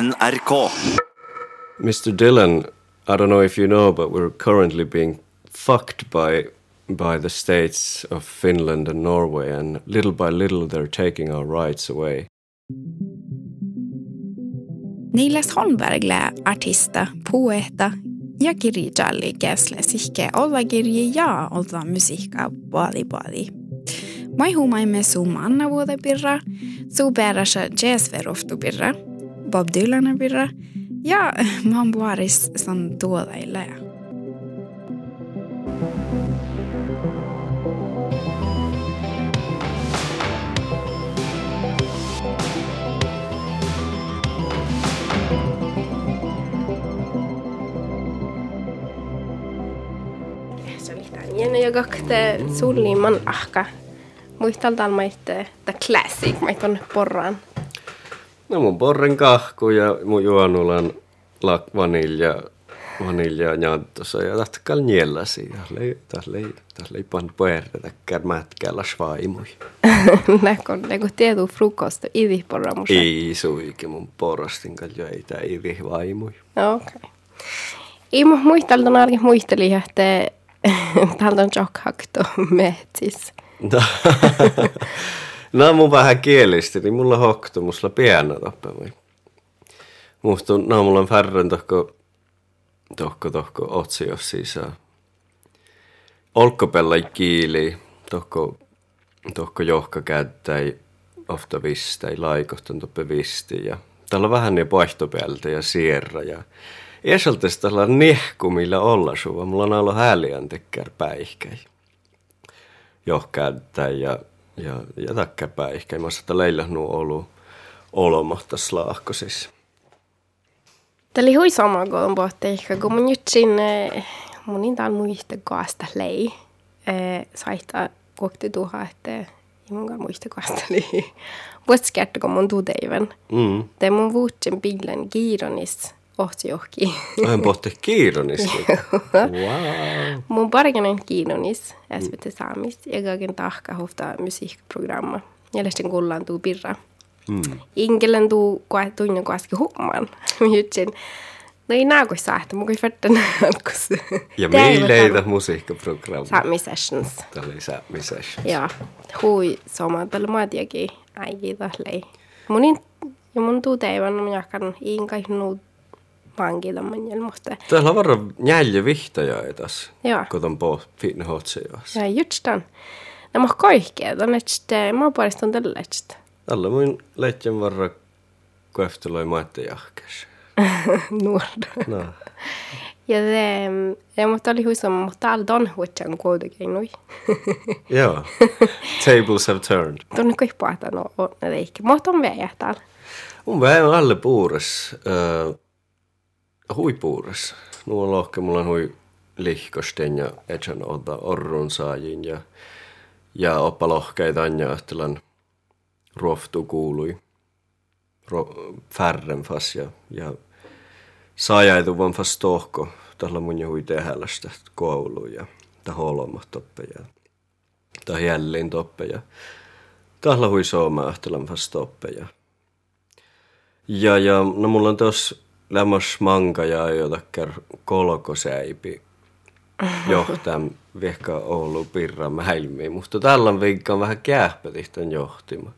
NRK. Mr. Dylan, I don't know if you know, but we're currently being fucked by by the states of Finland and Norway, and little by little they're taking our rights away. Niiles Holmbergle artista, poeta ja kirjailijalle sihke olla kirje ja olla musiikka puoli puoli. Mai huomaimme sun manna vuoda birra, su perasa jazzveroftu birra, Bob Dylan birra ja man vuoris san tuodaille. Se oli tää jännä joka te sulliman ahka. Muistalta mä itse, the classic, mä tonne porraan. No mun porren kahku ja mun juonulan lak vanilja, vanilja jantossa ja tahtakal nielläsi. Tälle, tälle, tälle pan puerta kärmätkäällä svaimui. Läkko, läkko tietu frukosta, idi porra musa. Ei suike mun porrastin kaljo ei tää ivi vaimui. Okei. Okay. Ei mä muistalta narki muisteli, että täältä on jokhakto metsis. No, mun vähän kielisti, niin mulla hoktu, mulla pienä toppemui. Musta no mulla on färren tohko, tohko, tohko otsios siis. Olkkopella kiili, tohko, tohko johka käyttäi ofta vistai, laikohtan toppe visti ja täällä on vähän niin vaihtopeltä ja sierra ja Esaltes tällä nehku, millä olla sua. Mulla on ollut hääliän tekkär päihkäi. Johkäyttää ja, ja, ja takkär päihkäi. Mä saattaa leillä nu olu olomahta slaahkosis. Tämä oli hui sama kuin pohti, kun mun nyt sinne, mun niin täällä muista kaasta lei. Saita kokti tuha, että ei mun muista kaasta lei. Kertaa, kun mun tuuteiven. Mm. Tämä mun vuotsin pillen kiironis ohti johki. Hän pohti kiironista. wow. Mun parikainen kiinonis SVT Saamis ja kaiken tahka hofta musiikkiprogramma. Ja sitten kullaan tuu pirra. Mm. Inkelen tuu tunnin kuitenkin humman. Jutsin. No ei näe, kun saahta, mun kuin färtän alkus. Ja mieleitä musiikkiprogramma. Sami Sessions. Tämä oli Sami Sessions. Ja hui soma tällä maatiakin äikin tällei. Munin ja mun tuu teivän, mun jakan inkai nuut vankila man jelmosta. Täällä on varra njälje vihtaja etäs. Joo. Koton po fitne hotsejas. Ja just den. Nämä on kaikkea, on että mä puolestaan tällä että. Tällä mun lehtjen varra koefteloi maatte jahkes. Nuorda. No. Ja det, ja mutta oli huisa, mutta all don huitsan kuitenkin nui. Joo. Tables have turned. Tuonne kuin puhutaan no, on leikki. Mutta on vielä täällä. Mun vähän alle puures. Uh, hui puures. Nu on lohke, mulla hui lihkosten ja etsan ota orrun saajin ja, ja oppa lohkeita anja ahtelan ruoftu kuului. Ro, färren fas ja, ja saajaitu vaan fas tohko. Tällä mun jo hui tehälästä koulu ja ta holma toppe ja ta jällin toppe ja tällä hui sooma ahtelan fas toppe ja ja, ja no mulla on tos lämmös manka ja jotakin kolkosäipi johtam vehka Oulu Pirra Mäilmiin. Musta tällä viikko on vähän käähpetihten johtima.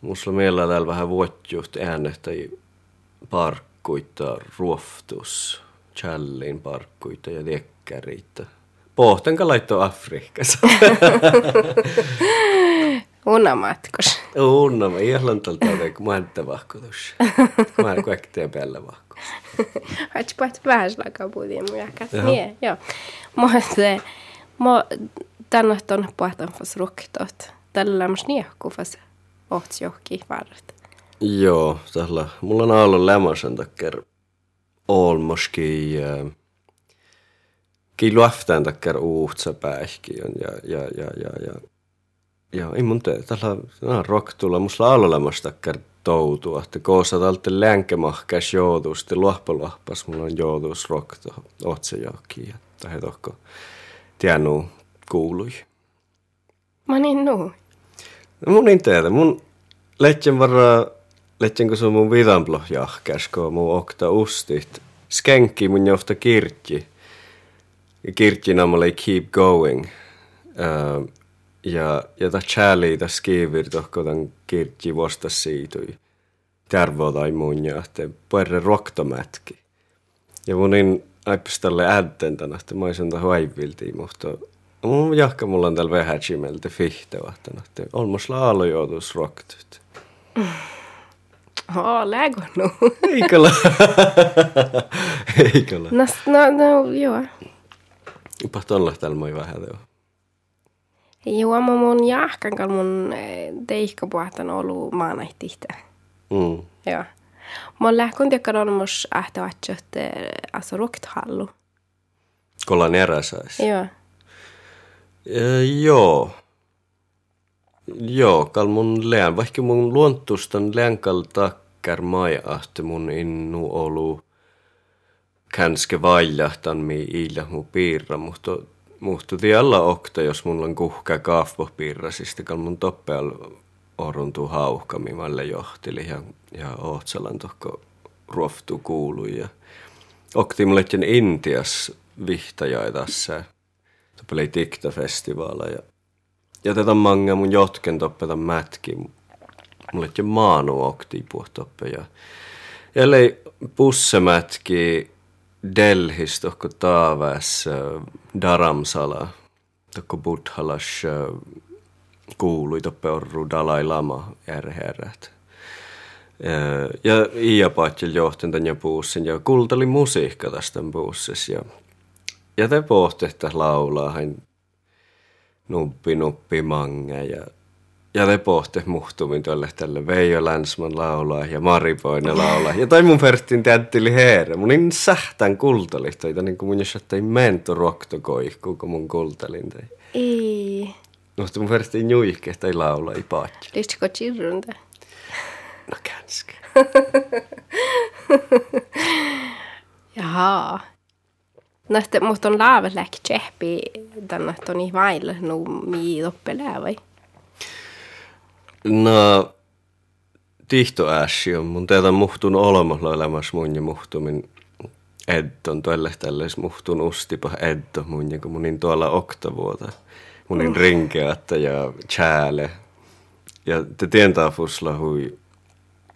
Musta meillä täällä vähän vuotjuht äänehtäji parkkuita, ruoftus, challin parkkuita ja dekkäriitä. Pohtanka laittoi Afrikassa. Ihan tältä kun mä en vahkotus. Mä en kaikki tee päällä vahko. Hatsi vähän lakaa puhutiin mun jälkeen. Niin, joo. Mutta mä tänne tuonne puhutaan fas ruktot. Tällä lämmäs niehku fas ohtsi johonkin varret. Joo, tällä. Mulla on ollut lämmäsen takia olmoski ki luoftaan takia uutsa päihki ja ja ja ja ja ja ei mun tee, tällä no, rock tulla musta laulamasta takia toutua, että koossa tältä länkemahkäs joutuus, te luohpaluohpas mulla on joutuus rock tuohon otsajokiin ja tai tohko tiennu kuului. Mä niin nuu. No mun niin teetä, mun lehtjen varra Lähtsenkö se mun vidanploh jahkäs, kun mun okta ustit. Skenki mun johta kirkki. Ja kirkki naamalle keep going. Uh, ja, ja ta chali ta skivir tohko tan kirkki vasta siitui. Tärvo tai mun ja te puerre roktomätki. Ja munin aipistalle ädden tänä, että mä olisin ta haiviltiin, mutta mun jahka mulla on täällä vähän chimeltä fihte vahtana, että olmos laalo joutuis roktut. Ja, lägger nog. Eikö ole? Eikö ole? No, no, joo. Tuolla täällä moi vähän. Joo, mä mun jahkan kanssa mun teikkapuhtan ollut maanahtihtä. Mm. Joo. Mä lähkön tiekkaan olemos ähtävät, että alltså rokthallu. Kollan eräsäis. Joo. E, joo. Joo, kal mun leän, vaikka mun luontustan leän kal takkar mai ahte mun innu olu känske valjahtan mi iillä mu piirra, mutta mutta tiellä okta, jos mulla on kuhka kaafpo piirra, siis kal mun toppeal oruntuu hauhkami malle johtili ja, ja ootsalan tohko ruoftu kuulu ja okti mulle Intias vihtajai tässä. Toppeli Tikta-festivaala ja ja tätä manga mun jotken toppeta mätki. Mulle maanu okti puhtoppe ja jälleen bussemätki Delhis tokko taavas Dharamsala tokko Buddhalas kuului toppe orru Dalai Lama järherät. Ja Iia Patjel johten tän puussin ja kultali musiikka tästä puussis ja ja te pohti, laulaa hän nuppi nuppi mange ja ja te pohti muhtumin tuolle tälle Veijo Länsman laulaa ja Mari Poine laulaa. Ja toi mun pertin tättili heere. Mun niin sähtän kultali toita niin kuin mun jos ei mento roktokoihku, kun mun kultalin tai. Ei. Mutta mun pertin juihke tai laulaa i paatsi. Lyssnako chirrunta? No känske. Jaha. No, että mut on laavat läk tsehpi tänne, että on niin vailla, no mii loppelää vai? No, tihto ässi on mun teetä muhtun olemassa elämässä mun ja muhtumin eddon tuolle tälles muhtun ustipa eddo mun ja kun munin tuolla oktavuota. Munin mm. rinkeatta ja chääle. Ja te tientää fusla hui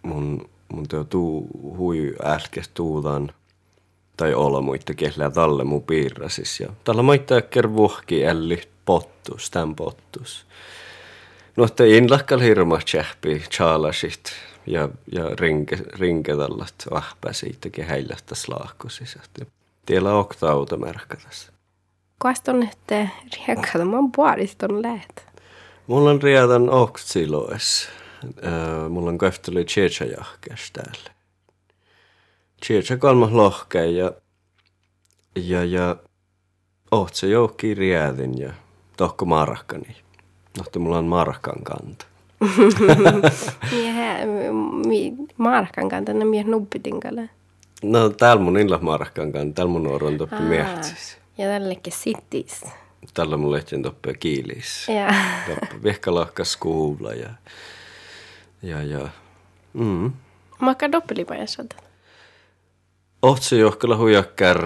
mun, mun teo tuu hui äsken tuudan tai olla muita kehlää talle mun piirrasis. Ja tällä maittaa vuohki elli pottus, tämän pottus. No, että inlakkal hirma tjähpi chaalasit ja, ja rinke, rinke tällat ahpä siitäkin häillähtä slaakkosis. Tiellä oktauta märkä tässä. Kuasta on, että oon puoliston lähet? Mulla on riadan oktsiloes. mulla on köfteli tjeetsajahkes täällä. Tjeetsä kolmas lohke ja, ja, ja ohtse joukki riädin ja tohko markkani. Nohti mulla on markan kanta. Markan kanta, ne mie nubbitinkale. No täällä mun illa markan kanta, täällä mun on toppi miehtis. Ja tällekin sittis. Tällä mun lehtien toppi kiilis. Ja. Toppi vehkalahka skuulla ja ja ja. Mm. Maka doppelipajassa. Ohtsi johkalla huijakkär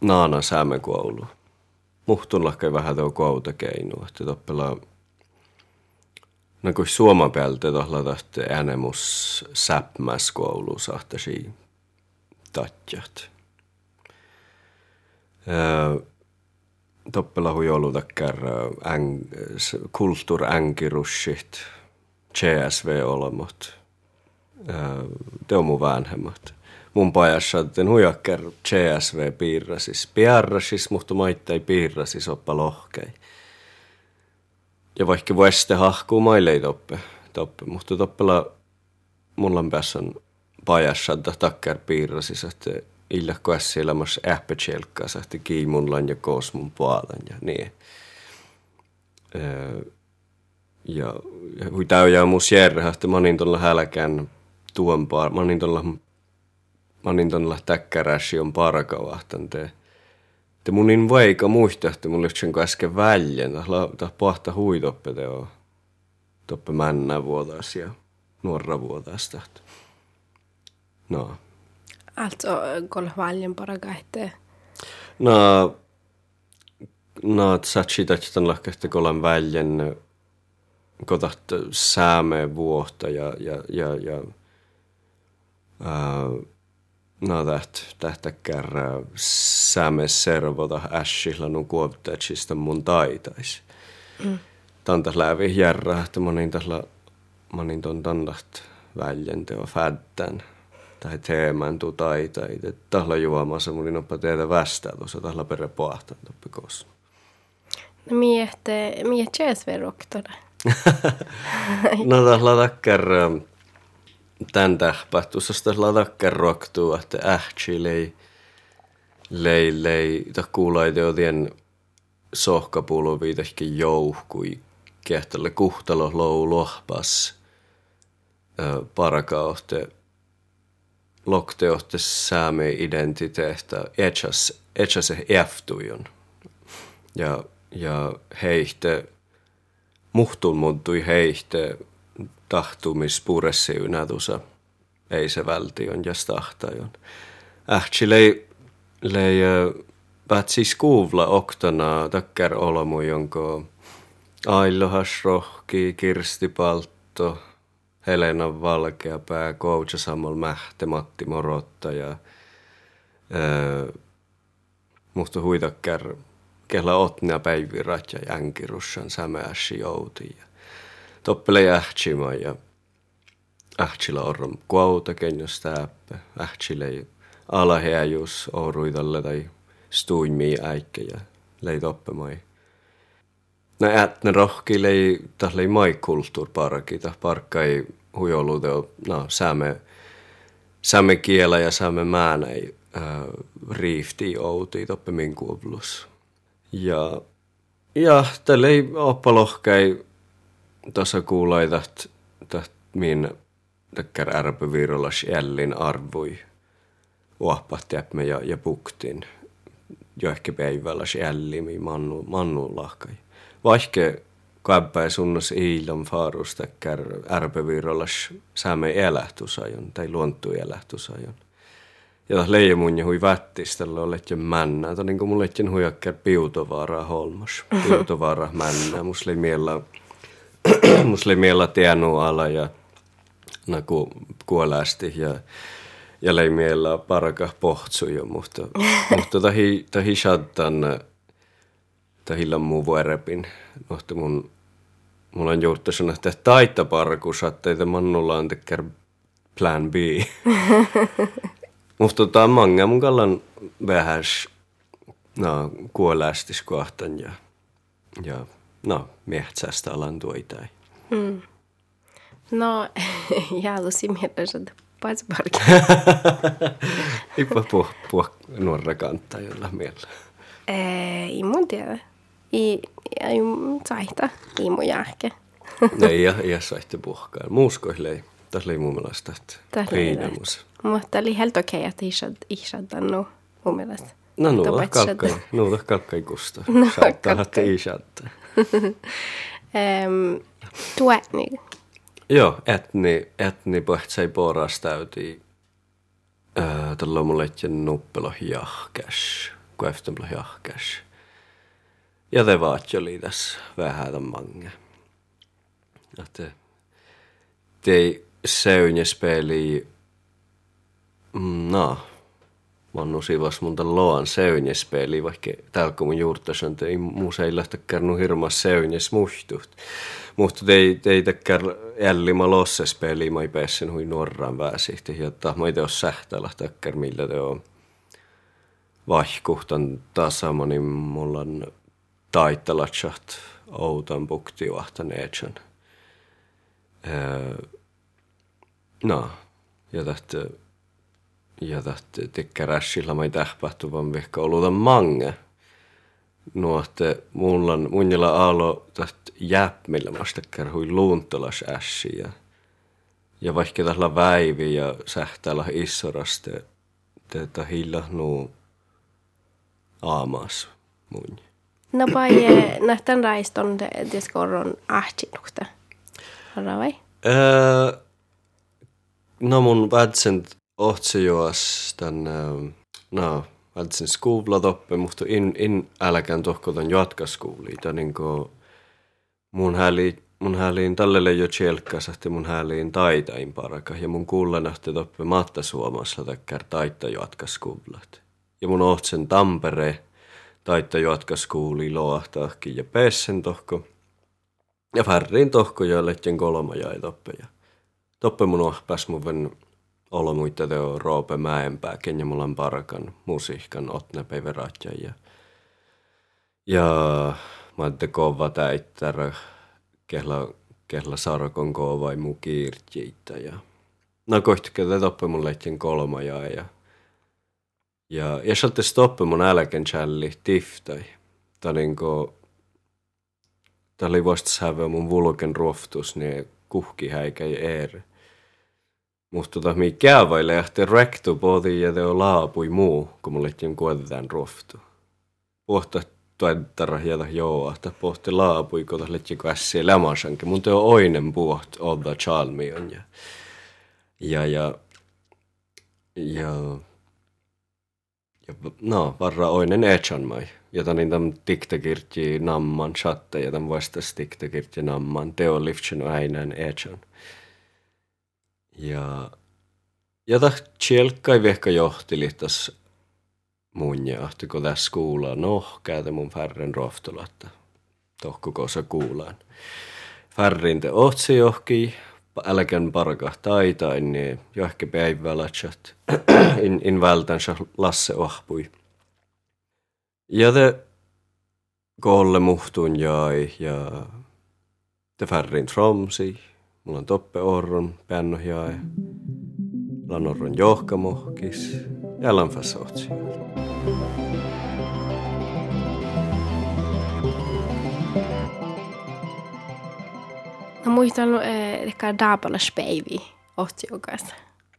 naana säämenkoulu muhtun lahkai vähän tuo koutakeinu, että toppela No Suoma pealta tohla tahti äänemus säpmäs koulu sahtasi tatjat. Toppela hui ollut takkar kulttuur änkirussit, CSV-olemot, teomu vanhemmat mun pajassa, että huijakkar CSV piirrasis. Piarrasis, mutta maittai piirrasis oppa lohkei. Ja vaikka voisitte hahkuu maille toppe, toppe, mutta toppela mulla on päässä pajassa, että takkar piirrasis, että illa koessa elämässä ähpätselkkaa, että kiimunlan ja koos mun puolen ja niin. Ja, ja hui täyjää mun järjä, että mä niin tuolla hälkään tuompaa, mä niin tuolla manin tuolla täkkäräsi on parkavahtan te. Te munin vaika muista, että mulla sen äsken väljän, ta pahta huitoppe teo. Toppe männä vuotas ja nuorra vuodesta. No. Alltså, kolla valjen bara että... No, no, satsi tämän lahkehti kolan väljen kotat sääme vuotta ja, ja, ja, ja uh, no täht, tähtäkär sääme servota ässillä nun kuopteetsistä mun taitais. Mm. Tantas lävi järra, että monin tällä monin ton tandaht väljente och fäddän tai teemään tuu taitai. Tahla juomassa mun oppa tehdä västää tuossa tahla perä pohtaa toppikossa. No miette, miette veroktora. no tahla takkar tän tähpähtuussa tahla takkar roktuu, että ähtsi lei lei lei ta kuulai teotien sohkapulu viitahkin jouhkui kehtälle kuhtalo lou lohpas parakaohte lokteohte saame identiteettä etsas etsas eftujon ja ja heihte muhtun muuttui heihte tahtumis puressi ynätusa ei se vältion ja stahtajon. Ähtsi lei, siis kuuvla oktana takkar olomu jonko Ailohas rohki, Kirsti Paltto, Helena Valkeapää, Koucha Samuel Mähte, Matti Morotta ja öö, musta huitakkär kehla otnia päivirat ja jänkirussan sämääsi jouti ja toppele jähtsima ja ähtsillä orrom kuauta kenjos täppä, ähtsille alahäjus oruitalle tai stuimii äikke ja lei toppemai. No ätne rohki lei tas lei mai kulttuurparki, tas parkka ei huijoluteo, no sääme, sääme kielä ja sääme määnäi äh, riifti outi toppe min kuulus. Ja, ja tälle ei oppalohkai tuossa kuulai täht, täht min täkkär ärpövirrolas jällin arvui uohpahti ja, ja puktin jo ehkä päivällä jällimi mannu, mannu lahkai vaikke kaipää sunnas iilon faarusta kär ärpevirollas sääme elähtusajon tai luontu elähtusajon. Ja leija mun ja hui vättistellä olet jo männä. Tämä niin kuin mulle etjen huijakkär piutovaaraa holmos. Piutovaara männä. Mus lei miellä, mus lei miellä tienu ala ja naku kuolästi ja ja lei miellä paraka pohtsuja, mutta, mutta tahi, tahi shaddan tahilla muu vuorepin. Nohti mun, mulla on juurta sanoa, että taita parkus, että mannulla on tekkär plan B. Mutta tota, manga mun kallan vähäs no, kuolästis kohtan ja, ja no, mehtsästä alan tuitai. Mm. No, jäälusi mielessä, että paitsparki. Ipä puh, puh nuorra kantaa jolla mielellä. Ei mun tiedä i, i saihta imu jääke. Nei, ja, ja saihte puhkaan. Muusko ei. Tässä oli mun mielestä, että piinamus. Mutta oli helt okei, okay, että isad, isadannut mun mielestä. No nuuta kalkkai, kalkkai kusta. No. Saattaa isadta. Tuetni. Joo, etni, etni pohtsai poras täytii. Tällä on mulle etjen nuppelo jahkäs. Kueftemlo jahkäs. Ja det var ju tässä vähän mange. Att det seunjespeli, mm, no, Mannu sivas monta loan seunjespeli, vaikka täällä kun mun juurtas on, ei muussa ei lähtä kärnu hirmas seunjes muhtut. Mutta ei, ei tekkär jällima lossespeli, mä ei pääsen hui nuorraan väsihti, jotta mä ei teo sähtää lähteä millä te on vaihkuhtan tasama, niin mulla on taittelatsaht outan buktiuahtaneetsen. No, ja tähtä ja tähtä tekkärässillä mä ei tähpähtuvan vihka oluta mange. Nuotte mulla on munjalla aalo tähtä jäppmillä mä hui luuntolas ässi ja ja vaikka tällä väivi ja sähtäällä issoraste tätä nuu aamas munja. No pai nähtän raiston det skorron ahtinukta. Harra vai? Öö, no mun vädsen ohtsejoas tän, no, vädsen skuvla toppe, mutta in, in älkään tohkotan jatkaskuuli. Tää niinku, mun häli, mun häliin tälle jo että mun häliin taitain paraka. Ja mun kuullanahti toppe matta suomassa takkär taita jatkaskuulat. Ja mun ohtsen Tampere taita jatkaskuuli loahtahki ja pessen tohko. Ja färriin tohko ja lehtjen kolma jäi toppe. Ja toppe mun ohpäs mun olla muita teo Roope Mäenpää, kenja mulla on parakan musiikan otne peveratja. Ja, ja ajattelin kova täittärä, kehla, kehla sarkon kova mu kiirtjiitä. Ja, no kohti te toppe mun lehtjen kolma ja, ja ja satte stoppe mun älken challi tiftai. Tämä niinku, tämä oli vasta mun vulken ruoftus, niin kuhki häikä ja eri. Mutta tota, mi käyvaille lähti rektu poti ja teo laapui muu, kun mulle ehtiin kuotetaan ruoftu. Pohta tuettara hieta joo, että pohti laapui, kun tässä lähti käsiä lämasankin. Mun teo oinen puht odda chalmion ja ja ja ja ja no, varra oinen echan mai. Jota niin tam tiktakirti namman chatte ja tam vastas tiktakirti namman teo liftsen äinän echan. Ja, ja ta tjelkkai vehka johtili tas mun ja kun tässä no, käytä mun färren rohtolatta. Tohkukossa kuulaan. Färrin te ohtsi johki, älkän parka taitain, niin johki päivällä chat. in, in vältän Lasse ohpui. Ja te kolle muhtun jäi ja te färrin tromsi, Mulla on Toppe Orron, Pännohjae, Lanorron Johkamohkis ja Lanfassootsi. No muistan eh, ehkä Daapala Speivi otsiokas.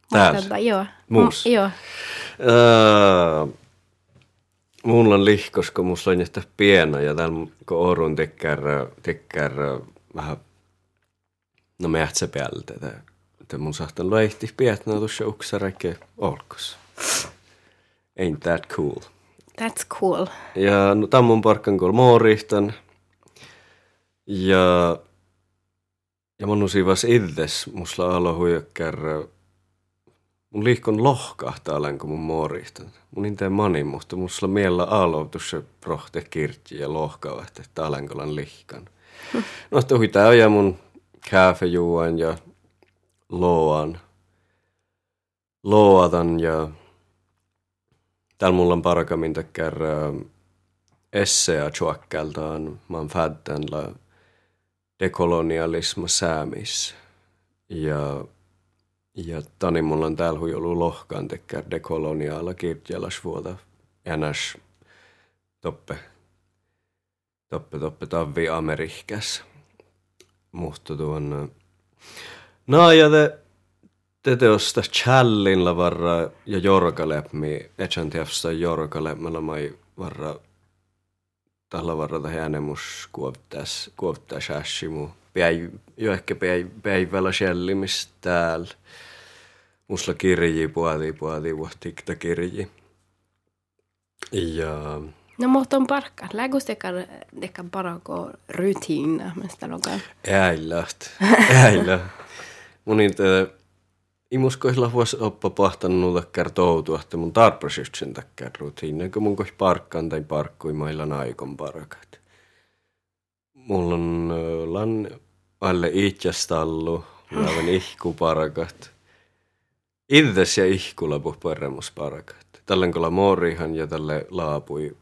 Täällä? Joo. Muus? Joo. Uh, mulla on lihkos, kun mulla on piena ja täällä kun Orun tekkär, tekkär vähän No me päältä, että, että mun sahtan loihti pietnä tuossa uksarekke olkos. Ain't that cool. That's cool. Ja no, tämän mun parkkan kuul moorihtan. Ja, ja mun usivas itses, musla alo huijakkär, mun liikon lohkahtaa olen, kun mun moorihtan. Mun inte mani, mutta musla miellä alo tuossa prohte kirti ja lohkaa, että talenkolan lihkan. No, tuhi tää ja mun kaffejuon ja loan. Loatan ja täällä mulla on parakamin takkar esseä chuakkeltaan man fäddän la dekolonialisma säämis. Ja, ja tani mulla on täällä huijolu lohkaan tekkär dekoloniaala kirjalas vuota ennäs toppe toppe toppe tavvi Amerikassa mutta tuon... No ja te, te teosta challilla varra ja jorkalepmi, etsan tiefsta jorkalepmalla mai varra tällä varra tähän äänemus kuoptas, kuoptas ässimu. Päi, jo ehkä päi, päivällä täällä. Musla kirji, puadi, puadi, vuotikta kirji. Ja No mutta on parkka. Lägus tekar deka parako rutiina, mistä lokaan. Äilläht. Äilä. Mun inte imuskoisilla vuosi oppa pahtanut takkar toutua, että mun tarprasystsen takkar rutiina, kun mun kois parkkaan tai parkkui mailla naikon parakat. Mulla on lan alle itjastallu, mulla on ihku parakat. Itses ja ihkulla puh parakat. Tällen kolla morihan ja tälle laapui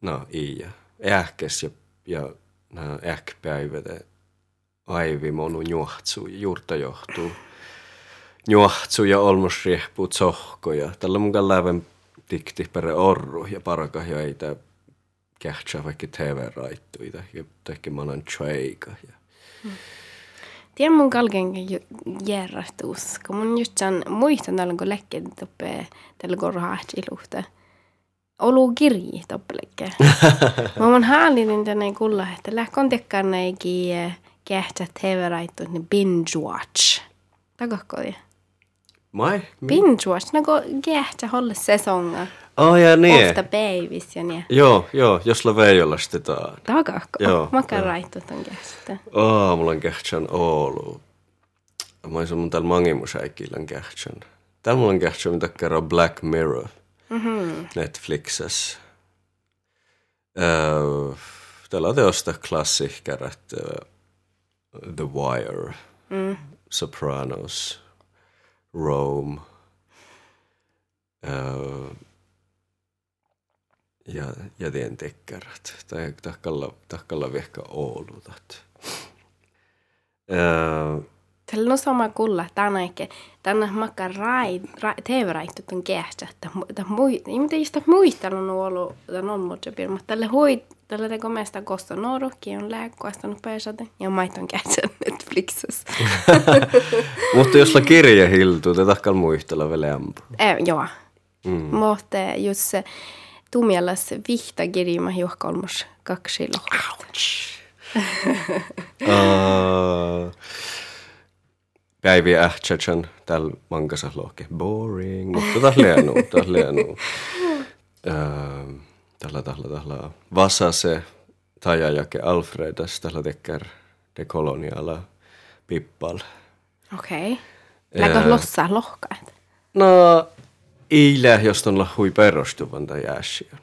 no i ja ähkes ja, ja nämä ähkpäivät aivi monu juohtsu juurta johtuu. Juohtsu ja olmos riehpuu ja Tällä mun läven tikti pere orru ja paraka ja ei tää kähtsä vaikka TV-raittuita ja tehkä manan tseika. Ja. Hmm. Tiedän mun kalken järjestus, kun mun just sen muistan tällä kun lekkeen tuppe tällä kun luhtaa olu kirji toppelekke. Mä oon häälinen tänne kulla, että lähkon tekkaan näikin kähtsät heveraittu, ne binge watch. Takahko Mai? Binge-watch, no kun gehtä holle sesonga. Oh, ja niin. Ofta päivis ja niin. Joo, joo, jos la veijolla stetaan. Tagakko. Joo, Mä käyn joo. raittu ton gehtä. Oh, mulla on kehtsän Oulu. Mä oon mun täällä mangimusäikillä kehtsän. Täällä mulla on kehtsän, mitä kerran Black Mirror. Mm-hmm. Netflixessä. Öö, täällä on teosta klassikkarat. öö, The Wire. Mm. Sopranos. Rome. Öö, ja, ja tien tekkarat. Tai tahkalla, tahkalla vehkä Oulutat. Öö, Tällä on sama kulla, tänä eikä, tänä makka rai, rai, TV-raittu ton gehtä. Tämä mui, ei mitä just muistella on ollut, tämän on muuta pirma, mutta tälle hui, tälle teko meistä kosta nuorukki on lääkkoastanut pääsade, ja maiton gehtä Netflixissä. Mutta jos la kirja hiltuu, te tahkal muistella vielä ampu. äh, joo. Mm. Mutta just se tumialas vihta kirjima juhkolmus kaksi lohkoa. Uh, Päivi ähtsätsän tällä mankasa lohke. Boring, mutta taas lienu, taas lienu. Uh, tällä, tällä, tällä. Vasase, tajajake Alfredas, tällä tekkär de koloniala pippal. Okei. Okay. Läkö Ää. lossa lohkaat? No, eilen, jos on hui perustuvan tai jääsiä.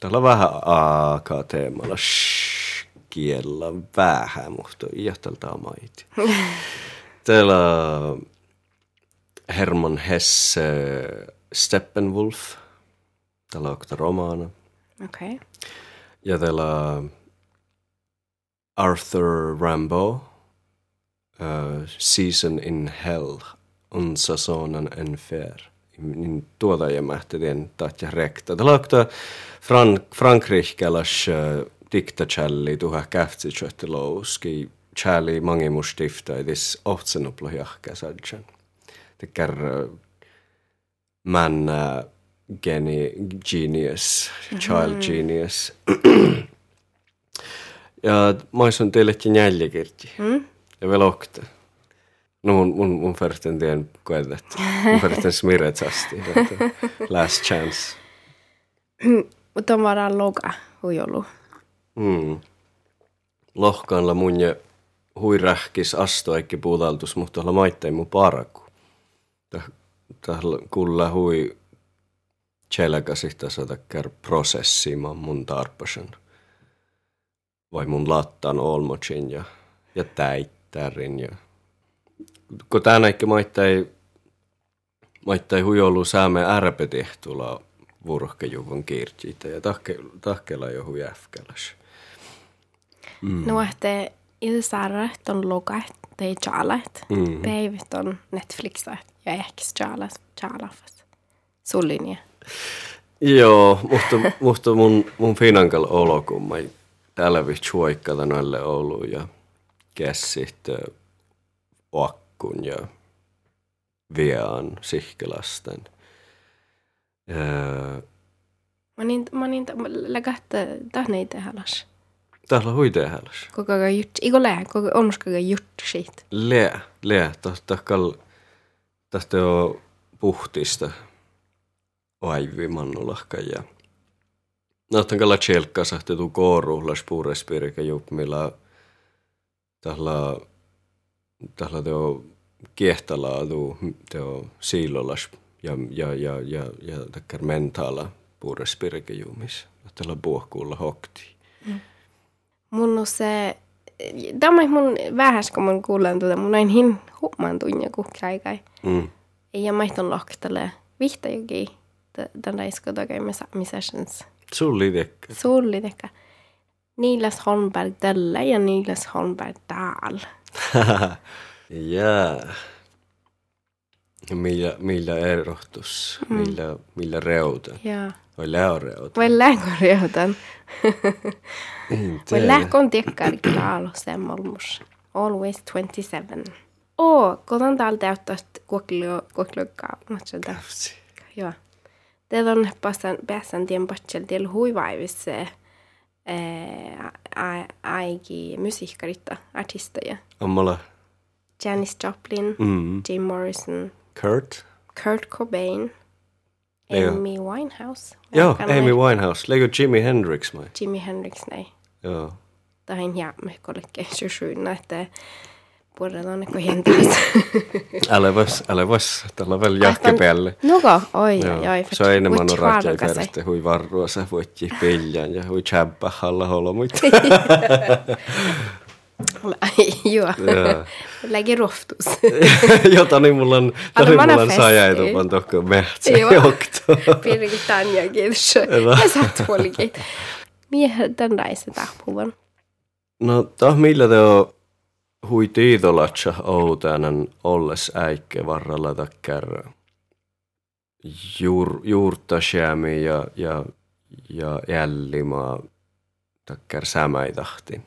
Täällä on vähän AK-teemalla. Shhh, kiellä vähän, mutta iähtältä maiti. Täällä on Herman Hesse Steppenwolf. Täällä on romaana. Okei. Okay. Ja täällä on Arthur Rambo. Uh, Season in Hell. Säsongen en fair. Niin tuota ja mähtien tatja rekta. Täällä on Frank Frankrikelas uh, diktachalli tuha käftsitsöttelouski challi mangimustifta edis ohtsenuplo jahka sadjan. Tekär uh, man uh, geni, genius, child genius. ja mä olisin teillekin jällikirti. Mm? Ja vielä okta. No mun, mun, mun färten tien koetet. Mun färten smiretsasti. että Last chance. Mutta on loga huijolu. Mm. Lohkaanla mun ja hui rähkis asto eikä puutaltus, mutta olla maittain mun paraku. Tällä kulla hui tselkäsistä satakkär prosessimaan mun tarpasen. Vai mun lattan olmocin ja, ja täittärin. Ja. Kun tää näikki maittain, maittain hui ollut sääme ärpetehtulla vurhkejuvun kiirtiitä ja tahke, jo hui äfkäläs. Mm. No ehte ilsaara on loga tai chalat. Mm. Päivät on Netflixa ja ehkä chalas chalafas. Sullinja. Joo, mutta, mutta mun, mun finankal olo, kun mä täällä vi chuoikkata noille Oulu ja kessit oakkun ja viaan sihkelasten. Öö, Mä niin, mä niin, lägättä tahneita halas. Täällä on huitehäläs. Koko ajan jut, iko lää, koko onskaga jut shit. Lää, lää, tahkal, tahte on puhtista aivi mannulahka ja Näytän kalla tjelkkaa sahte tuu kooru las puurespirika juppmilla tällä tällä teo kiehtalaa tuu teo siilolas ja ja ja ja ja takkar mentaala puurespirika juumis. Tällä puohkuulla hokti. Mun on se, tämä on mun vähäs, kun mun kuulen tuota, mun näin hin huomaan tunnia kuhkaikai. Mm. Ja maihton lohkitelle vihta jokin, tämän raisko toki sessions. Sulli tekkä. Sulli teka. Niilas Holmberg tällä ja Niilas Holmberg täällä. Jaa. Millä, millä erotus, mm. millä, millä reuta, Ja vai läoreuta. vai lähkoreutan. En Vai tiedä. lähkon tiekkaari klaalo semmalmus. Always 27. Oo, kotan täältä täyttää. Kapsi. Joo. Teillä on päässän, päässän tien patsel teillä huivaivissa aiki musiikkaritta, artisteja. Ammala. Janis Joplin, Mm. Jim Morrison, Kurt? Kurt Cobain. Joo. Amy Winehouse. Joo, Amy Winehouse. Lägger Jimi Hendrix mai. Jimi Hendrix, nej. Joo. Tähän jäämme kollekin 27, että puhutaan kuin hentäistä. Älä vois, älä vois. Tällä on vielä jahke päälle. Nuko, oi, Joo. oi. Se on enemmän on Which rakjai halukas ei? perästä, hui varrua, sä voit ji peljan ja hui tjäppä halla holomuit. Joo. Joo. Lägger roftus. Jota niin mulla on, tani mulla on manifesti. sajaitupan tokko mehtsä johto. Pirkit Tanja Kirsö. Hyvä. Ja puolikin. Miehet tämän raisen tahpuvan. No, tah millä te on hui tiidolatsa outäänen olles äikke varrella takkär juur, juurta ja, ja, ja jällimaa takkär sämäitahtin.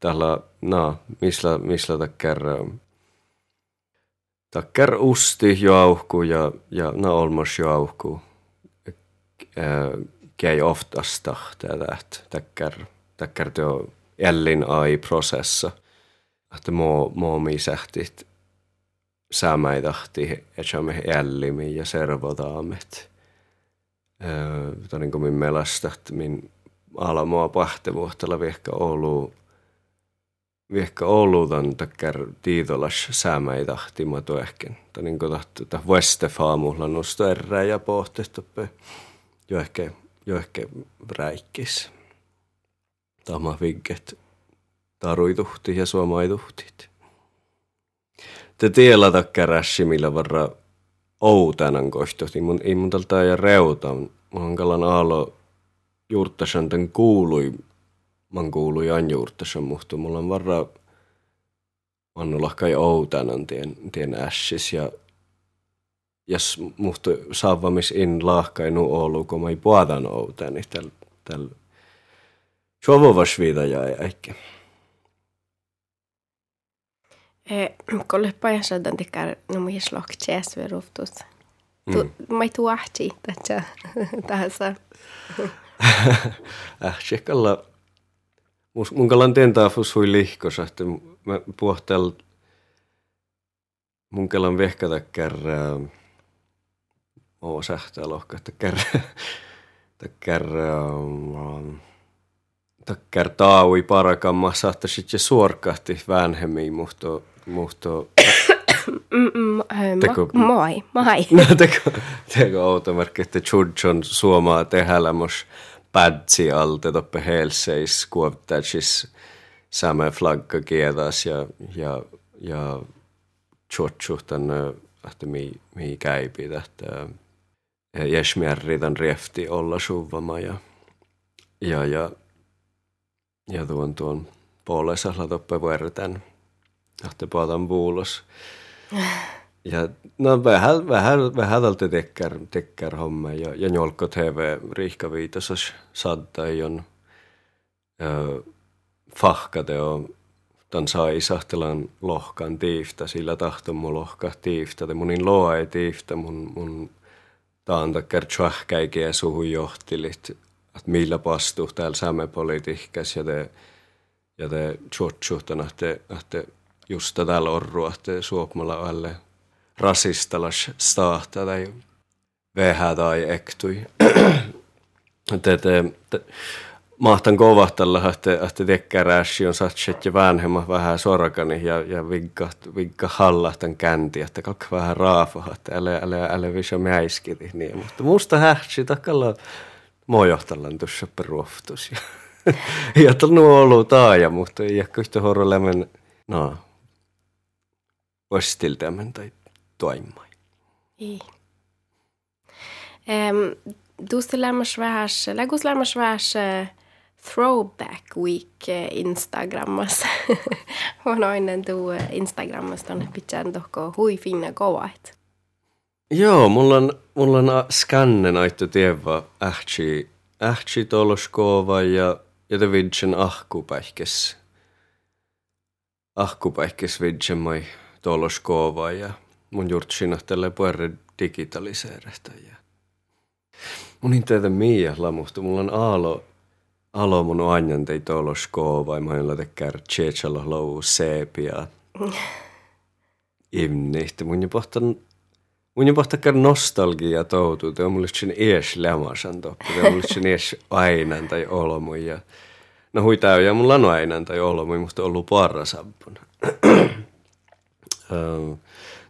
Tällä, no, misla, misla takkär takkär usti jauhku ja, ja no olmos jauhku. Ää, Käy oftast tähtät takkär takkar tuo jällin ai prosessa. Että mo, mo mi sähtit sämäidahti etsämme jällimi ja servotaamet. Öö, Tonin kun min melasta, että min ala mua pahtevuohtella viehkä Oulu viehkä Ouluutan takkar tiitolas sämäidahti mä tuehken. Tonin kun tahtu ta Westefaamulla nosto erää ja pohtehtoppe jo ehkä, jo ehkä räikkis tämä vigget taruituhti ja suomaituhtit. Te tiellä takkärässi, millä varra outäänan kohtohti. Mun ei mun tältä ja reuta. Mun hankalan aalo juurtasan kuului. Man kuului an juurtasan, mutta mulla on varra Mannu lahkai outäänan tien, tien ässis ja jos muhtu saavamis in lahkainu Oulu, kun mä ei puhutaan outään, niin tällä täl Sovovas vida ja äikki. Kolle pajassa tämän tekee, no mun slok tjäs ved roftus. Tu, mä ei tuu ahti, että tässä. Äh, tsekkalla, mun kalan teen taafus hui lihkosa, että mä puhtel, mun kalan vehkata kärrää, oo sähtää lohka, että kärrää, että kärrää, takkar taui parakamma saattaisit se suorkahti väänhemmiin muhto, muhto, Teko- Moi, moi. no teko, teko automerkki, että Chudjon suomaa tehällä mos pädsi alte toppe helseis kuoptätsis sämä flagga kiedas ja, ja, ja tänne, että mi, mi käypi, että Jesmjärri tän riefti olla suvama ja, ja, ja ja tuon tuon puolesahla toppe vuorten. Ahte paadan puulos. Ja no vähän, vähän, vähän tekkär, tekkär homma ja, ja njolko TV riihka viitosas saattai on ö, fahkate on tan sai sahtelan lohkan tiiftä, sillä tahto mun lohka tiiftä, te munin loa ei tiiftä, mun, mun taan takkär tjahkäikiä suhun johtilit, että millä pastuu täällä sämepolitiikkas ja te, ja te tjotsuhtana, että, että just täällä orrua, että suopmalla alle rasistalas staahta tai vehä tai ektui. te, te, te, mahtan kovahtella, että, että tekkäräsi on satset ja vanhemma vähän sorkani ja, ja vigga, vigga hallahtan känti, että kakka vähän raafa, että älä, älä, älä visä mäiskiti. Niin, mutta musta hähtsi takalla mojohtallan tuossa peruoftus. Ja, ja tuolla ollut taaja, mutta ei ehkä yhtä horrolämmen, no, vastiltämän tai toimai. Ei. Um, Tuosta lämmäs vähän, lägus lämmäs vähän throwback week eh, Instagrammas. on aina tuu Instagrammasta on pitää tohko hui finna kovat. Joo, mulla on, mulla on skannen aittu tievä ähtsi, ähtsi toloskova ja, ja te vidgen ahkupäihkes. Ahkupäihkes vidgen mai toloskova ja mun jurtsina tälle puerre digitaliseeresta. Ja. Mun ei teitä miia lamusta, mulla on aalo, alo mun anjan tei toloskova ja mä oon tekär tjeetsalo lou seepia. Imni, että mun jo pohtan Mun pohtaa kar nostalgia toutuu, te on mulle sen ees lämasan toppi, te on mulle sen ees ainan tai olomu ja no huitaa ja mulla on ainan tai olomu, musta on ollut parrasampuna.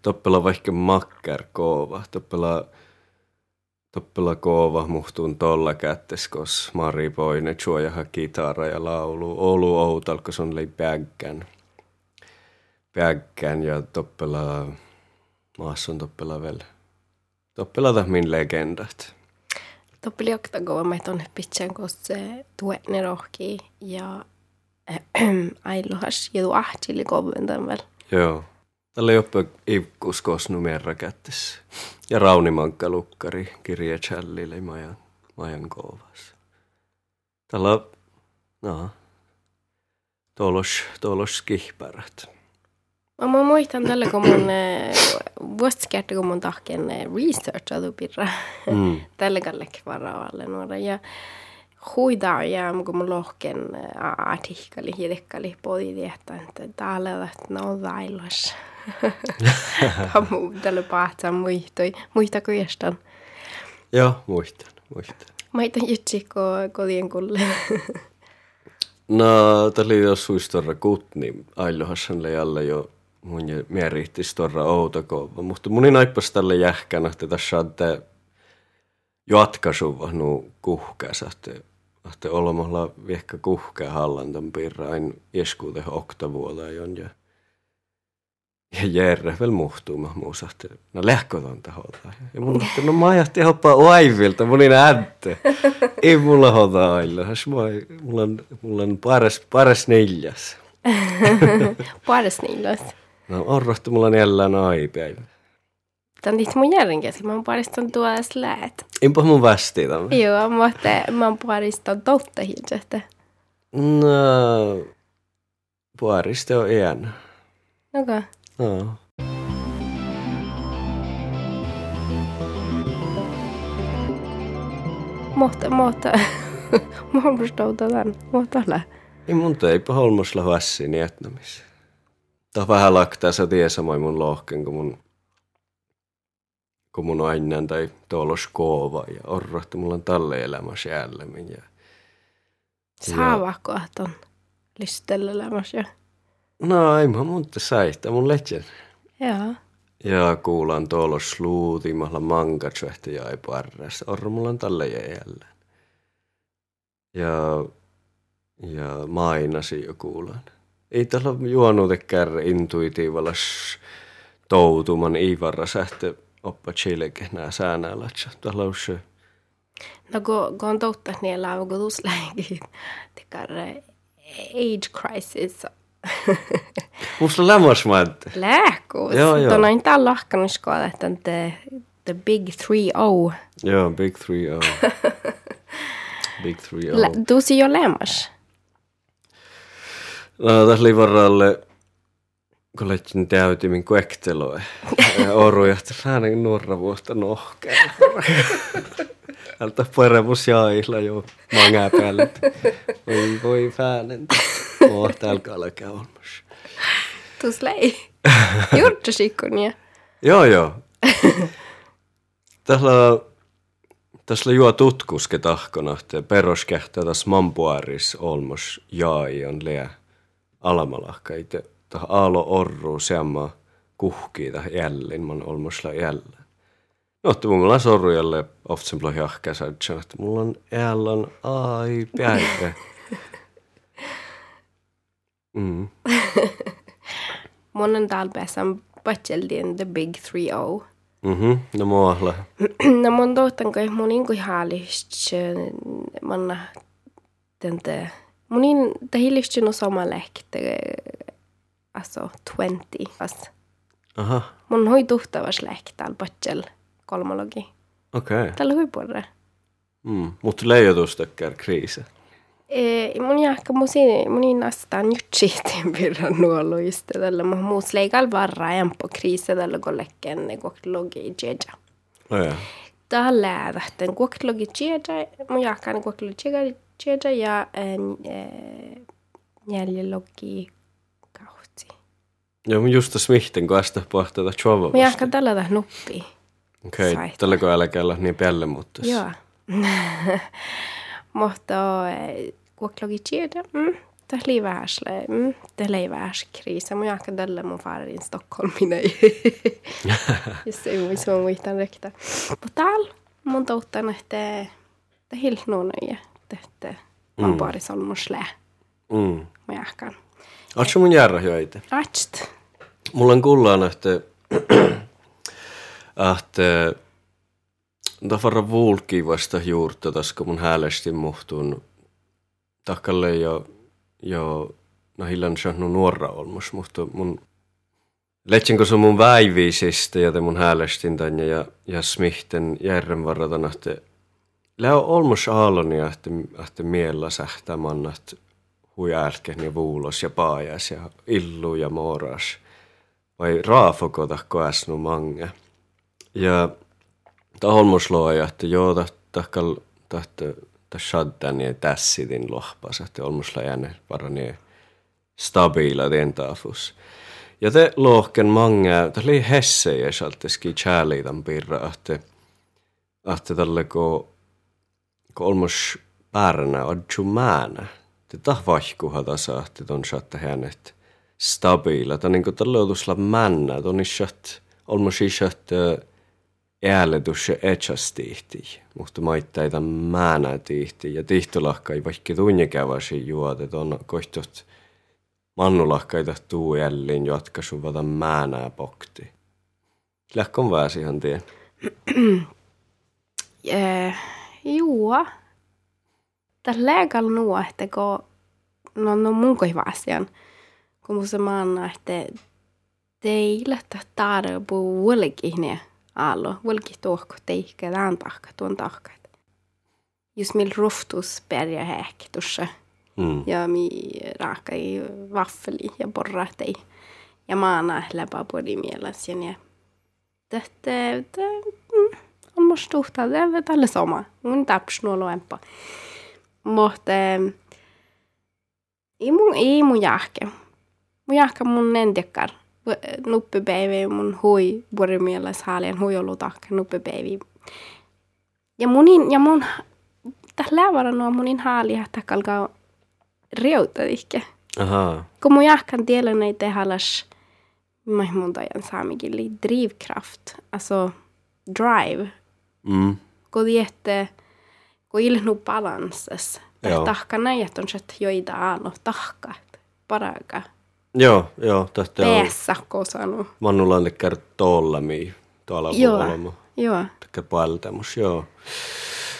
toppela vaikka makkar koova, toppela toppela koova muhtuun tolla kättes, kos Mari Poine juojaha kitara ja laulu. Olu outalko on lei päggän. Päggän ja toppela maassa on toppela vielä. Toppela min legendat. Toppeli okta goome tonne pitsen, koska se tuenne rohki ja ailohas ja tuahtili koventan vielä. Joo. Tällä ei ole ivkus kosnumerra kättessä. Ja Raunimankka lukkari kirje Challille majan, majan koovas. Tällä on, no, tuolos, tuolos kihpärät. Mä muistan tällä, kun mun vuosikerta, kun mun tahken researchatu pirra. Mm. tällä kallek varavalle nuora. Ja huidaa ja kun mun lohken artikkeli, hiedekkali podi että täällä on no vailos. Tämä pahtsa muistoi. Muistako jostain? Joo, muistan, muistan. Maita jutsi kodien kulle. no, tämä oli jo suistorra kutni, ailohassan alle jo mun mieritti storra outakova, mutta mun naippas tälle jähkänä, että tässä on te jatkaisu nu että että olemalla viekka kuhkää hallantan pirrain ieskuute oktavuola ja ja Jerre vielä muhtuu mä muusahti. No lähkötön taholta. Ja mun että no mä ajattelin hoppaa oivilta, mun ei näette. Ei mulla hota ailla. Mulla on, mulla on paras, paras neljäs. paras neljäs. No orrohtu mulla neljän aipäivä. Tän dit mun järjenkäsi, mä oon pariston tuodas läät. Inpa mun västi tämän. Joo, mutta mä oon pariston totta hilsästä. No, pariste on iän. Okei. Okay. Ja. Malmstouta tämän, mutta ole. Ei mun teipä holmosla hässi nietnamis. Tää vähän laktaa se tie samoin mun lohken, kun mun kun mun ainen tai tuolla koova ja orrohti mulla on tälle elämässä jälleen. Ja, Saavako ton listellä elämässä? No ei mä muuta säihtä mun legend. Joo. Ja kuulan tuolla sluutimalla mankatsvehti ja ei mulla on tälle jälleen. Ja, ja mainasi jo kuulan. Ei tällä juonut kärre intuitiivalla toutuman ivarra sähte oppa chileke nää säänäällä. Tällä on se. No kun, kun on totta, niin elää on kutusläinkin. age crisis Musta lämmäsmäät. Lääkuus. Joo, joo. Tuon on täällä lahkanut skola, että the, the big 3-0. Joo, big 3-0. big 3-0. Tuusi jo lämmäs. No, tässä oli varalle, lähtsin täytimin kuekteloa. ja oru johti vähän nuorra vuotta nohkeen. Alta paremmus jailla jo mangää päälle. Voi voi. Åh, täällä alkaa olmas. Tuus lei. Juurta sikkunia. joo, joo. Tällä tässä juo tutkuske tahkona, että peruskähtää tässä mampuaris olmos jaai on leä alamalahka. Itse tähän aalo orru seamma kuhkii tähän jälleen, man olmosla jälleen. No, että mulla on sorrujalle ofta blir jahkäsä, että mulla on jälleen ai päivä. Mm. Monen talpeessan patseldien The Big 3-0. Mhm, no mualla. no mun tohtan kai mun inko haalist manna tente mun in tahilist no sama lehte alltså 20 fast. Aha. Mun hoi tuhtavas lehte al patsel kolmologi. Okei. Okay. Tällä huipuolella. Mm, mutta leijotustakkär kriisi. Eh, mun jahka musi munin astaan jutsiitin pirran nuoluista tällä mun muus leikal varra empo kriise tällä kollekken koklogi jeja. Oh, ja. Tällä tähten koklogi jeja mun jahkan koklogi jeja ja jäljelogi kauhti. Ja mun just smihten kanssa pohtaa chova Mä jahkan tällä tähän nuppiin. Okei, okay, tällä kun älä käydä niin pelle mutta. Joo. Mutta eh, kuoklogi tiedä. Mm. Det livärsle, mm, det livärskrisa. Mun jahkan tällä mun farin Stockholmina. Just se uvi sun muistan rekta. Mutta täällä mun touttan, että det helt nuona ja että on mm. pari solmusle. Mm. Mä jahkan. Oletko mun järra hyöitä? Atst. Mulla on kuullaan, että, että Tafara vuulki vasta juurta, koska mun häälesti muhtun takalle jo, jo no hillan saanut nuora olmus, mutta mun Letsin kun se mun väiviisistä ja te mun häälestin tänne ja, ja smihten järren varratan, että Lää olmus aalonia, että, että miellä sähtämän, että hui älken ja vuulos ja paajas ja illu ja moras. Vai raafokota koasnu mange. Ja ta olmusloja, että joo, tahkal tahta ta shaddan ja tässitin lohpas, että olmusla jänne parani stabiila tentafus. Ja te lohken mange, ta li hesse ja salteski chääliitan pirra, että että tälle ko kolmos pääränä adju määnä. Te tahvahkuha tasa, että ton saatte hänet stabiila. Ta niinku tälle otusla männä, ton ishat, olmos ishat ääletus ja etsas tihti, mutta maittaita määnä tihti ja tihtolahkai vaikka tunnikäväsi juotet on kohtot mannulahkaita tuu jälleen jatkaisu vata määnää pokti. Lähkon väsihan tien. eh, joo. Tässä lägalla nuo, että kun no, no mun koivasian, kun mun se maana, että teillä tarvuu huolikin allo, huolikin tuokko teikkä tämän tahka, tuon tahka. Just mil ruftus perja häk tuossa. Mm. Ja mi raakai vaffeli ja porratei. Ja maana läpä podi mielessä. Ja tästä, mm, on musta tuhtaa, är tälle sama. Mun taps nuolo empa. Mutta ei mun, ei mun jahke. Mun jahka mun endikkar. Nuppipäivä mun hui vuorimielas haalien hui ollut takka nuppipäivä. Ja munin, ja mun, tässä läävara nuo munin haali, että kalkaa reuta ihke. Aha. Kun mun jahkan tiellä näitä halas, mä mun tajan saamikili, drivkraft, alltså drive. Mm. Kun jätte, kun ilnu balanssas. Tahka näijät on se, että joita aalo tahka, paraka. Joo, joo. Tästä on... Peessä, kun sanu. Mannulla on tekär tollami tuolla joo, olema. Joo. Tekär paltemus, joo.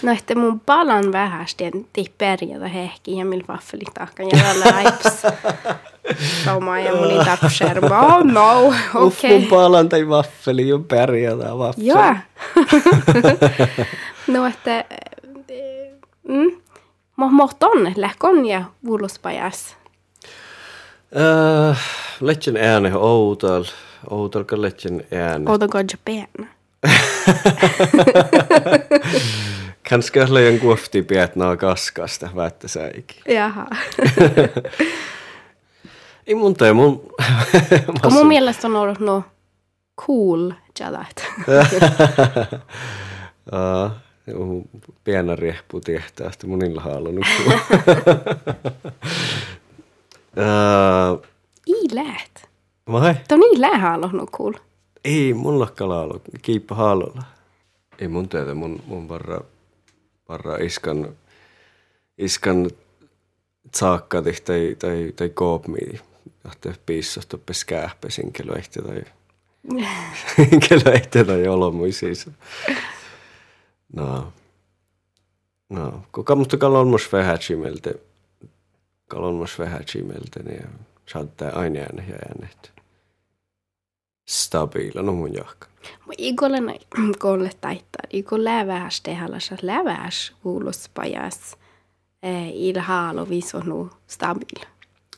No, että mun palan vähästi, en tee pärjätä hehki ja millä vaffelit tahkan ja tällä aips. Sauma ja mun ei tarvitse Oh no, okei. Okay. Uff, mun palan tai vaffeli on pärjätä vaffeli. Joo. no, että... Mm, mä mohton lähkon ja vuuluspajas. Uh, Letjen ääne outal. Outal ka letjen ääne. Outal ka Japan. Kanske lejon kuofti pietnaa kaskasta, väittä säikin. Jaha. Ei mun tee mun... Mun mielestä on ollut no cool jalat. uh, pienä riehpu tietää, että munilla halunnut. Uh, I läät. Vai? Tämä on niin läähaalo kuul. Ei, mulla kalalo. Kiippa haalolla. Ei mun teetä, mun, mun varra, varra iskan, iskan tsaakkati tai, tai, tai koopmi. Jahte piissasta peskäähpe sinkelöihti tai sinkelöihti tai olomuisiin. No. No, kuka musta kalon mus vähätsimeltä kalonmas vähän chimelten ja saattaa aina ääne ja äänet. Stabiila, no mun jahka. Ikolle näin kolle taittaa. Iko lävähäs tehallas, lävähäs kuulospajas. Il haalo visonu stabiil.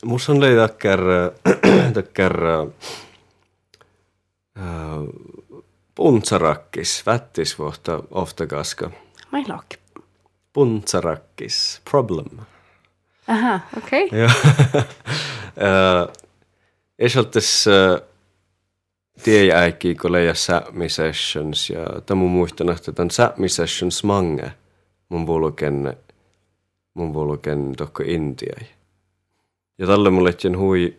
Musta on leida kärrä, kärrä puntsarakkis, vättis vuotta ofta kaska. Mä ei laakki. Puntsarakkis, problem. Aha, okej. Okay. ja, Esaltes uh, tie äikki, kun leija Sapmi Sessions, ja tämä muistan, että tämän Sapmi Sessions mange mun vulken, mun vulken tokko Intiai. Ja tälle mulle hui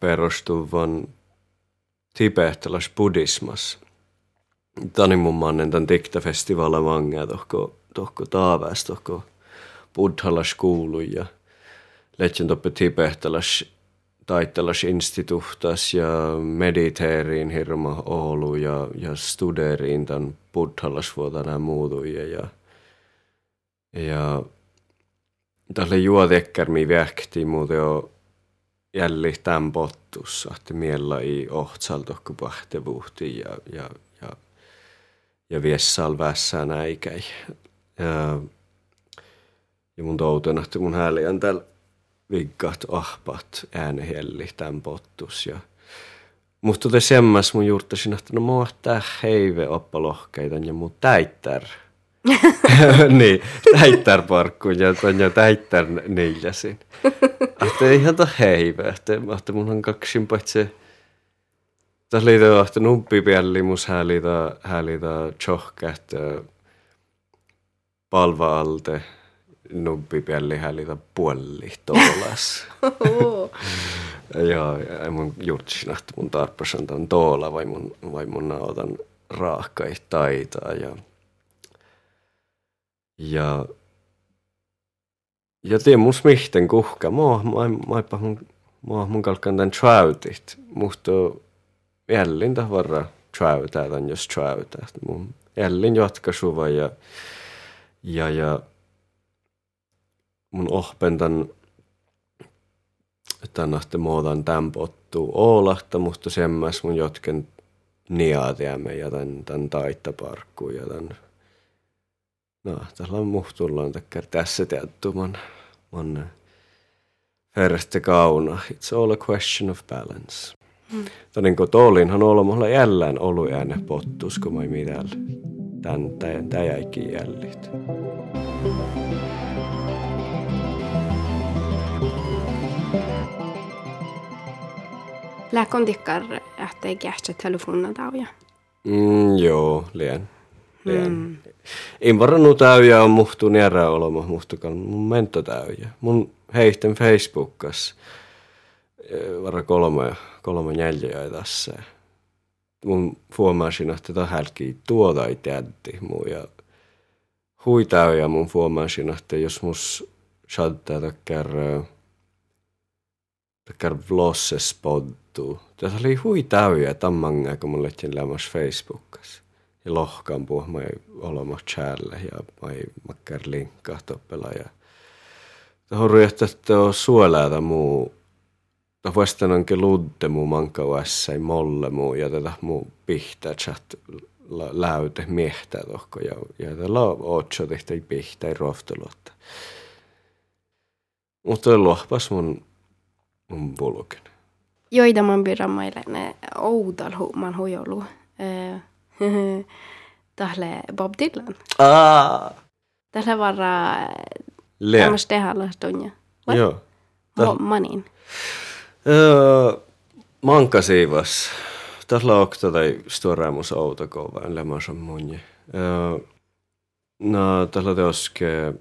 perustuvan tibehtelas buddhismas. Tani mun mannen tämän diktafestivala mange tohko, tohko taaväs, tohko buddhalas kuulu ja lehtjen toppe tibehtelas taittelas instituhtas ja mediteeriin hirma Oulu ja, ja studeriin tämän buddhalas vuotana muutuja ja, ja tälle juotekärmi vähkti muuten jo jälli tämän pottussa, että miellä ei ohtsalta kun pahtevuhti ja, ja, ja, ja viessal vässään äikäi. Ja, ja mun toutena, että mun on täällä viggat ahpat äänehelli tämän pottus. Ja musta te semmas mun juurtasin, että no mua tää heive oppalohkeita ja mun täittär. niin, täittär parkku ja ton jo täittär neljäsin. Että ihan ta heive, että, että mun on kaksin paitsi tässä liittyy, että nuppi pielli mus häälitä, häälitä tjohkät palva-alte nubbi pielli häälitä puolli toolas. ja, ja mun juurtsin, että mun tarpas on toola vai mun, vai mun otan raakkai taitaa ja ja ja tiedän mun smihten kuhka. Mä, mä, mun, mua mun kalkan tämän trautit. Musta jällin varra trautaa tämän jos trautaa. Mun jällin jatkasuva ja ja, ja mun ohpen tämän tämän muodan tempottuu Oolahta, mutta semmäs mun jotken niaatiamme ja tämän, tämän taittaparkkuun ja tämän No, tällä on muhtullaan takkar tässä tietty man, man färste kauna. It's all a question of balance. Mm. Tonin kun toolinhan olemalla jällään olu ääne pottus, kun mä mitään tän, tän, tän jäikin jällit. Lääkon tikkar ähtee kähtsä telefonina tauja? Mm, joo, lien. lien. Mm. En varannut täyjä on muhtu närä olema muhtukan mun mento täyjä. Mun heihten Facebookas eh, vara kolme, kolme neljä tässä. Mun huomasin, että tämä hälkii tuota ei tiedätti muu ja hui täyjä mun huomasin, että jos mus shadtaa takkar takkar vlosses poddu. Tässä oli hui täyjä tammangaa, kun mun lehtin lämmäs ja lohkan puh mä ei olema chäälle ja mä ei makkar linkkaa toppela ja Tuohon että on suoläitä muu No vastaan onkin ludde muu manka ei molle muu ja tätä muu pihtä chat läyte miehtää tohko ja, ja tällä on otso tehtä pihtä rohtelutta. Mutta lohpas mun, mun vulken. Joita man pidä meille ne oudal man hujolu. Tähle Bob Dylan. Aa. Tähle varra Le. tämmöistä tehdä tunja. Joo. Manin. Öö, manka siivas. Tällä okta tai storemus autokova en on munji. Öö, no, tällä teoske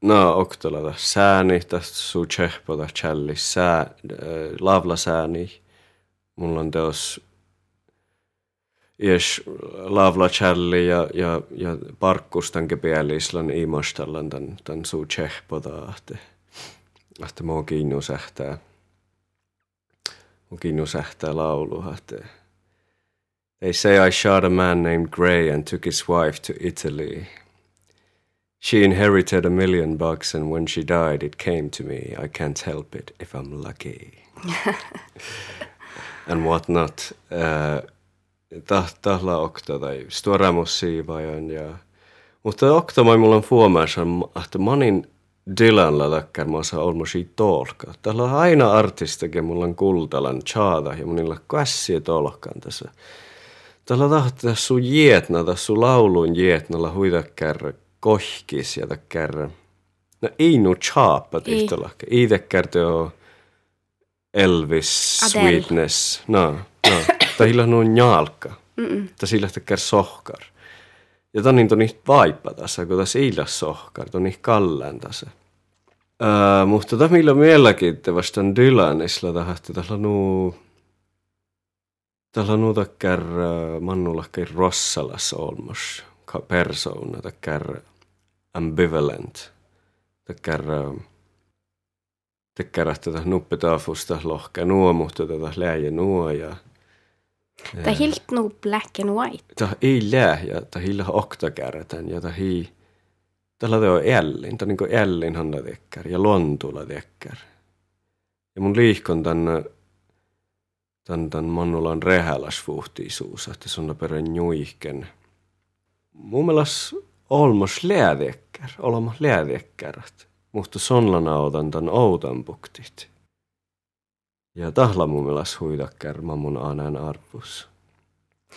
No, oktolata sääni, tästä suu tsehpota challi sää, lavla sääni. Mulla on teos Ies lavla challi ja, ja, ja parkkustanke pielislan imastallan tämän, tämän suu tsehpota, että, että mua kiinnu sähtää. Mua kiinnu sähtää laulu, että They say I shot a man named Gray and took his wife to Italy. She inherited a million bucks, and when she died, it came to me. I can't help it if I'm lucky. and whatnot. Uh, tahla okta tai storamussiivajan ja mutta okta mai mulla on fuomaansa, että manin Dylanla takkar mä saa olmosi tolka. Tällä on aina artistakin, mulla on kultalan chaada ja munilla kässiä tolkan tässä. Tällä tahtaa sun jietna, tässä sun laulun jietnalla huitakkar kohkis ja takkar. No ei nu tihtolakka. Ei takkar teo Elvis, Adele. Sweetness. No, no. Tai hillä on jalka. Tai sillä tekee sohkar. Ja tän niin toni vaippa tässä, kun tässä illas sohkar, toni kallen tässä. Uh, mutta tämä millä mielenkiintoista Dylanissa tahti tällä nuu tällä nuu takkar uh, mannulakkai Rossalas olmos ka persoona takkar ambivalent takkar että tätä nuppetaafusta lohka nuo mutta tätä läjä nuo ja Det är helt nog black and white. ta ei lää ja ta hillä oktakärtän ja ta hi tällä on Ellin, ta niinku Ellin handa tekkär ja Lontula tekkär. Ja mun liihkon tän tän tän mannulan rehäläsfuhtiisuus, että sun perän juihken. Mun mielestä olmos läädekkär, olmos läädekkärät. Mutta sonlana otan tän outan buktit. Ja tahla mun mielestä huidakkär mammun aanan arvus.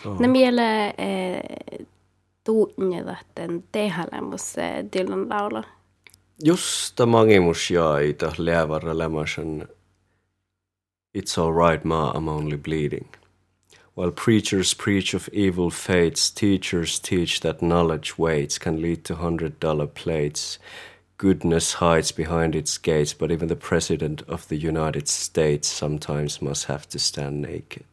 Oh. När vielä eh, tehalemus eh, Dylan laula. Just ta mangimus jäi ta läävarra lämäsen It's all right, ma, I'm only bleeding. While preachers preach of evil fates, teachers teach that knowledge waits can lead to hundred dollar plates. Goodness hides behind its gates, but even the President of the United States sometimes must have to stand naked.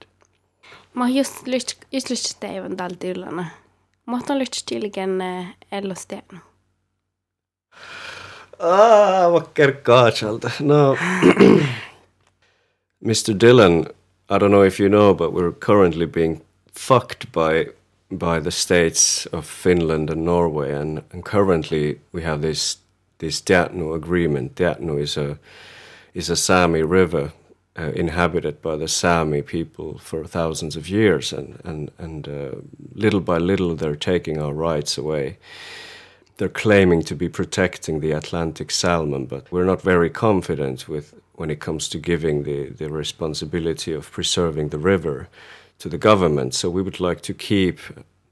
Mä oon just lyst, teivän tällä Dylana. Mä oon lyst tilken eh, ellos tehnyt. Ah, vacker kaatsalta. No, Mr. Dylan, I don't know if you know, but we're currently being fucked by by the states of Finland and Norway, and, and currently we have this this Diatnu agreement. Diatnu is a is a Sami river uh, inhabited by the Sami people for thousands of years, and and and uh, little by little they're taking our rights away they're claiming to be protecting the Atlantic salmon, but we're not very confident with when it comes to giving the, the responsibility of preserving the river to the government. So we would like to keep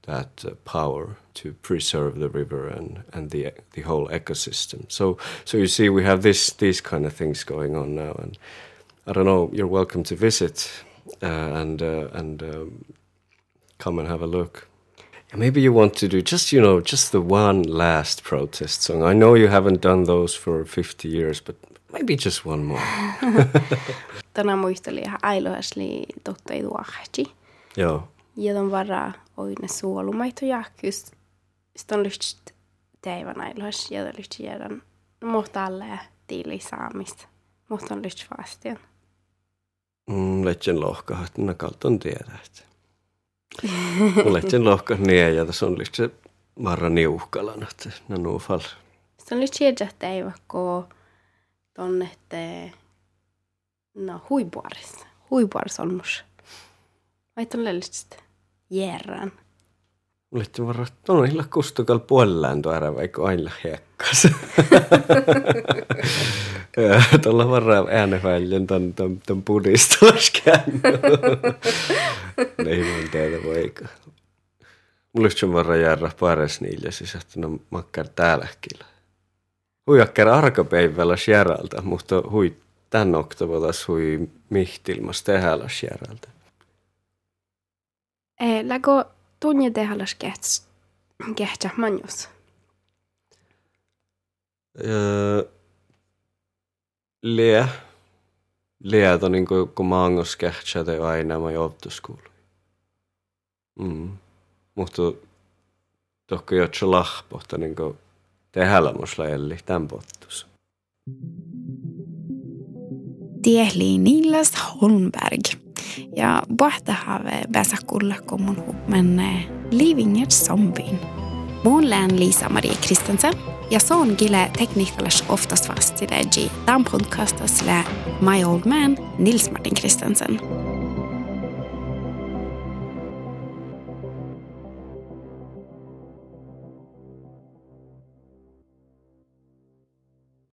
that uh, power to preserve the river and, and the the whole ecosystem. So so you see, we have this these kind of things going on now, and I don't know. You're welcome to visit uh, and uh, and um, come and have a look. Maybe you want to do just, you know, just the one last protest song. I know you haven't done those for 50 years, but maybe just one more. Tänä muisteli ihan ailohasli totta ei tuohti. Joo. Ja ton varra oine suolumaito jahkys. Sitten on lyst teivän ailohas ja ton lyst jäädän mohta alle tiili saamista. Mohta on lyst. Mm, Letjen lohka, että nämä kalton tiedä. Että. Letjen lohka niin, ja tässä on lyst se marra niuhkalan, että ne nuufal. Sitten on lyst jäädä teivä, kun tonne te... No, huipuaris. Huipuaris on mus. Aiton lyst järrään. Letjen varra, tuolla on kustukal puolellaan tuo ära, vaikka aina hiekkas. Tuolla varra äänefäljen tämän, tämän, tämän pudistuskään. Ei mun teitä voika. Mulla on varra järra pares niille siis, että no makkar täälläkin. Huijakkar arkapäivällä järältä, mutta hui tän oktobotas hui mihtilmas tehällä järältä. Eh, lägo tunne tehalas kehts kehtsä manjus. Öö, Lie. Lieto niin kuin, kun maangos kähtsä te aina mä joutuskuulu. Mm. Mutta tohko jotsa lahpohta niin kuin tehdä musla jälli tämän pottus. Tiehli Nilas Holmberg. Ja bahtahaave bäsakulla kommun men Livinger zombie. Mun län Lisa-Marie Kristensen. Ja se on gille oftast fast i det G. Tämän podcastas lä My Old Man Nils Martin Kristensen.